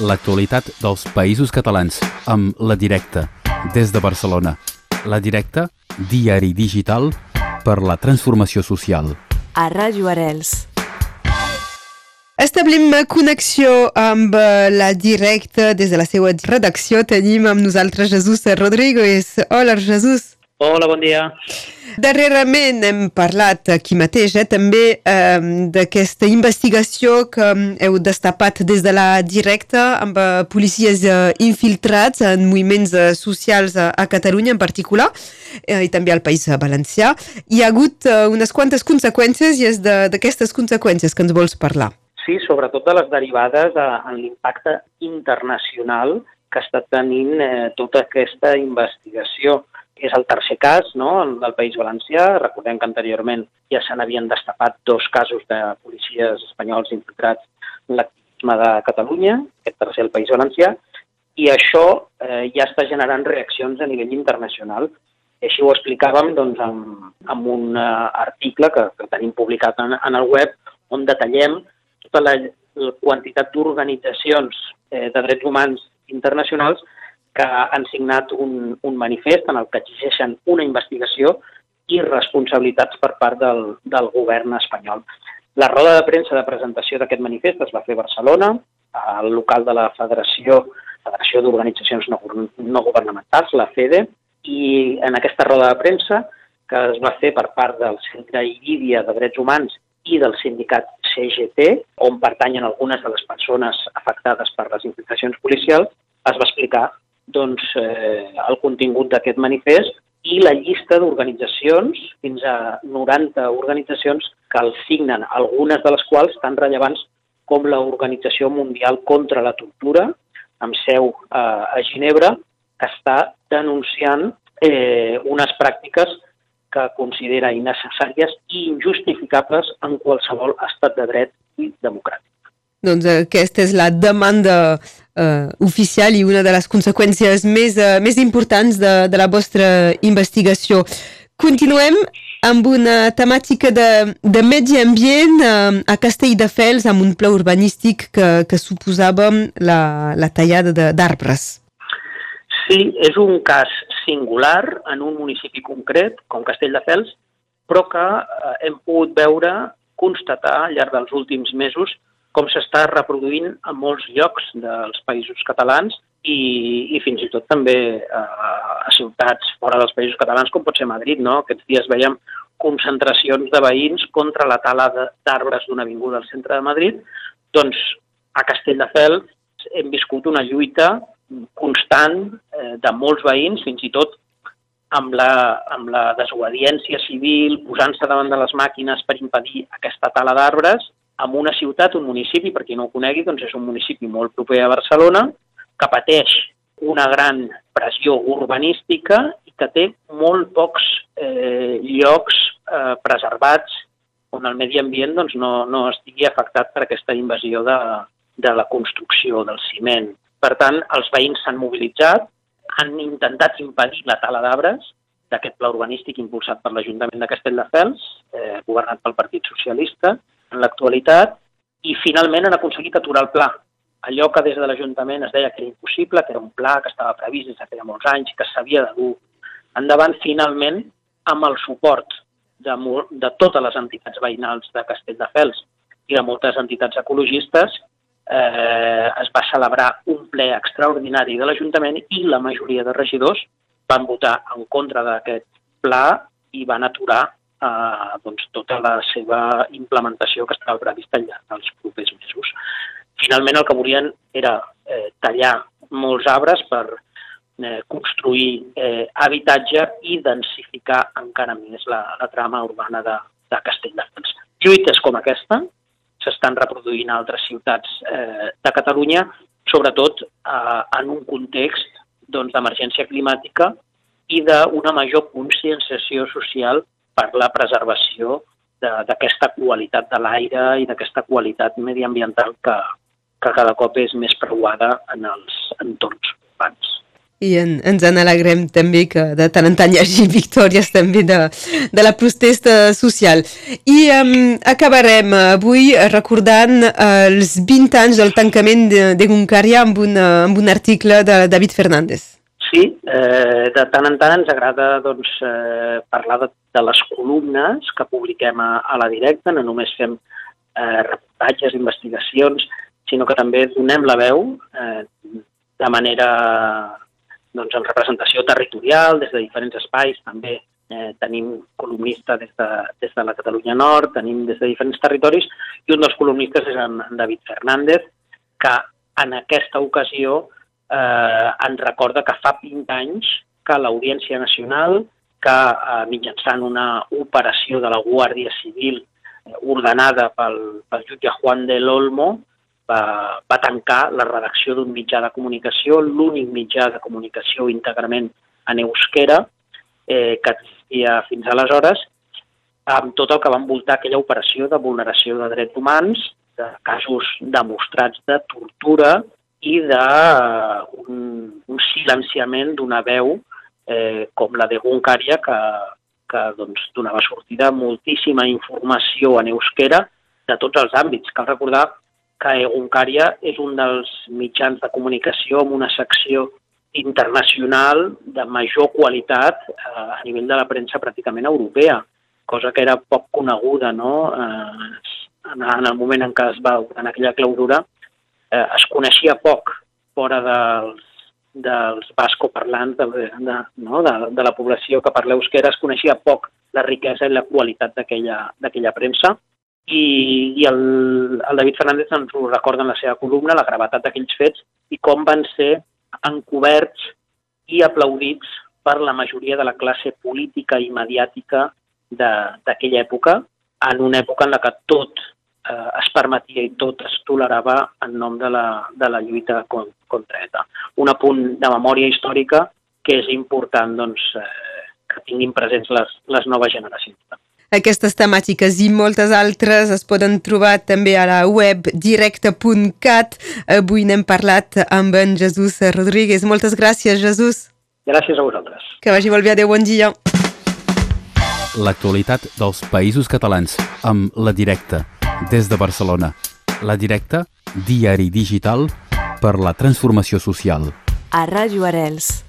l'actualitat dels països catalans amb La Directa, des de Barcelona. La Directa, diari digital per la transformació social. A Ràdio Arels. Establim connexió amb la directa des de la seva redacció. Tenim amb nosaltres Jesús Rodríguez. Hola, Jesús. Hola, bon dia. Darrerament hem parlat aquí mateix eh, també eh, d'aquesta investigació que heu destapat des de la directa amb eh, policies eh, infiltrats en moviments eh, socials a, a Catalunya en particular eh, i també al País Valencià. Hi ha hagut eh, unes quantes conseqüències i és d'aquestes conseqüències que ens vols parlar. Sí, sobretot de les derivades de, en l'impacte internacional que està tenint eh, tota aquesta investigació és el tercer cas no, del País Valencià. Recordem que anteriorment ja se n'havien destapat dos casos de policies espanyols infiltrats en l'activisme de Catalunya, aquest tercer el País Valencià, i això eh, ja està generant reaccions a nivell internacional. I així ho explicàvem doncs, amb, amb un uh, article que, que tenim publicat en, en el web on detallem tota la, la quantitat d'organitzacions eh, de drets humans internacionals que han signat un, un manifest en el que exigeixen una investigació i responsabilitats per part del, del govern espanyol. La roda de premsa de presentació d'aquest manifest es va fer a Barcelona, al local de la Federació, Federació d'Organitzacions no, no Governamentals, la FEDE, i en aquesta roda de premsa, que es va fer per part del Centre Irídia de Drets Humans i del sindicat CGT, on pertanyen algunes de les persones afectades per les infiltracions policials, es va explicar doncs, eh, el contingut d'aquest manifest i la llista d'organitzacions, fins a 90 organitzacions que el signen, algunes de les quals tan rellevants com l'Organització Mundial contra la Tortura, amb seu eh, a Ginebra, que està denunciant eh, unes pràctiques que considera innecessàries i injustificables en qualsevol estat de dret i democràtic. Doncs aquesta és la demanda eh, oficial i una de les conseqüències més, eh, més importants de, de la vostra investigació. Continuem amb una temàtica de, de medi ambient eh, a Castelldefels amb un pla urbanístic que, que suposava la, la tallada d'arbres. Sí, és un cas singular en un municipi concret, com Castelldefels, però que eh, hem pogut veure, constatar al llarg dels últims mesos com s'està reproduint a molts llocs dels països catalans i, i fins i tot també a, a ciutats fora dels països catalans, com pot ser Madrid. No? Aquests dies veiem concentracions de veïns contra la tala d'arbres d'una avinguda al centre de Madrid. Doncs a Castelldefels hem viscut una lluita constant eh, de molts veïns, fins i tot amb la, amb la desobediència civil, posant-se davant de les màquines per impedir aquesta tala d'arbres, en una ciutat, un municipi, per qui no ho conegui, doncs és un municipi molt proper a Barcelona, que pateix una gran pressió urbanística i que té molt pocs eh, llocs eh, preservats on el medi ambient doncs, no, no estigui afectat per aquesta invasió de, de la construcció, del ciment. Per tant, els veïns s'han mobilitzat, han intentat impedir la tala d'arbres d'aquest pla urbanístic impulsat per l'Ajuntament de Castelldefels, eh, governat pel Partit Socialista, en l'actualitat i finalment han aconseguit aturar el pla. Allò que des de l'Ajuntament es deia que era impossible, que era un pla que estava previst des de feia molts anys, que s'havia de dur endavant, finalment, amb el suport de, de totes les entitats veïnals de Castelldefels i de moltes entitats ecologistes, eh, es va celebrar un ple extraordinari de l'Ajuntament i la majoria de regidors van votar en contra d'aquest pla i van aturar eh, doncs, tota la seva implementació que estava prevista al llarg dels propers mesos. Finalment el que volien era eh, tallar molts arbres per eh, construir eh, habitatge i densificar encara més la, la trama urbana de, de Castelldefels. Lluites com aquesta s'estan reproduint a altres ciutats eh, de Catalunya, sobretot eh, en un context doncs, d'emergència doncs, climàtica i d'una major conscienciació social per la preservació d'aquesta qualitat de l'aire i d'aquesta qualitat mediambiental que, que cada cop és més preuada en els entorns urbans. i en, ens en alegrem també que de tant en tant hi hagi victòries també de, de la protesta social. I um, acabarem avui recordant uh, els 20 anys del tancament de, de Guncaria amb un, uh, amb un article de David Fernández. Sí, eh, de tant en tant ens agrada doncs, eh, parlar de, de les columnes que publiquem a, a la directa, no només fem eh, reportatges, investigacions, sinó que també donem la veu eh, de manera doncs, en representació territorial, des de diferents espais, també eh, tenim columnista des de, des de la Catalunya Nord, tenim des de diferents territoris, i un dels columnistes és en, en David Fernández, que en aquesta ocasió eh, ens recorda que fa 20 anys que l'Audiència Nacional, que eh, mitjançant una operació de la Guàrdia Civil ordenada pel, pel jutge Juan del Olmo, va, va tancar la redacció d'un mitjà de comunicació, l'únic mitjà de comunicació íntegrament en euskera eh, que existia fins aleshores, amb tot el que va envoltar aquella operació de vulneració de drets humans, de casos demostrats de tortura i d'un un, silenciament d'una veu eh, com la de Guncària que, que doncs, donava sortida moltíssima informació en euskera de tots els àmbits. Cal recordar que Eguncària és un dels mitjans de comunicació amb una secció internacional de major qualitat eh, a nivell de la premsa pràcticament europea, cosa que era poc coneguda no? eh, en, en el moment en què es va en aquella clausura eh, es coneixia poc fora dels, dels bascoparlants de, de, no? de, de la població que parla euskera, es coneixia poc la riquesa i la qualitat d'aquella premsa i, i el, el David Fernández ens ho recorda en la seva columna, la gravetat d'aquells fets i com van ser encoberts i aplaudits per la majoria de la classe política i mediàtica d'aquella època, en una època en la que tot eh, es permetia i tot es tolerava en nom de la, de la lluita contra ETA. Un apunt de memòria històrica que és important doncs, eh, que tinguin presents les, les noves generacions. Aquestes temàtiques i moltes altres es poden trobar també a la web directe.cat. Avui n'hem parlat amb en Jesús Rodríguez. Moltes gràcies, Jesús. Gràcies a vosaltres. Que vagi molt bé. Adéu, bon dia. L'actualitat dels països catalans amb La Directa, des de Barcelona. La Directa, diari digital per la transformació social. A Ràdio Arels.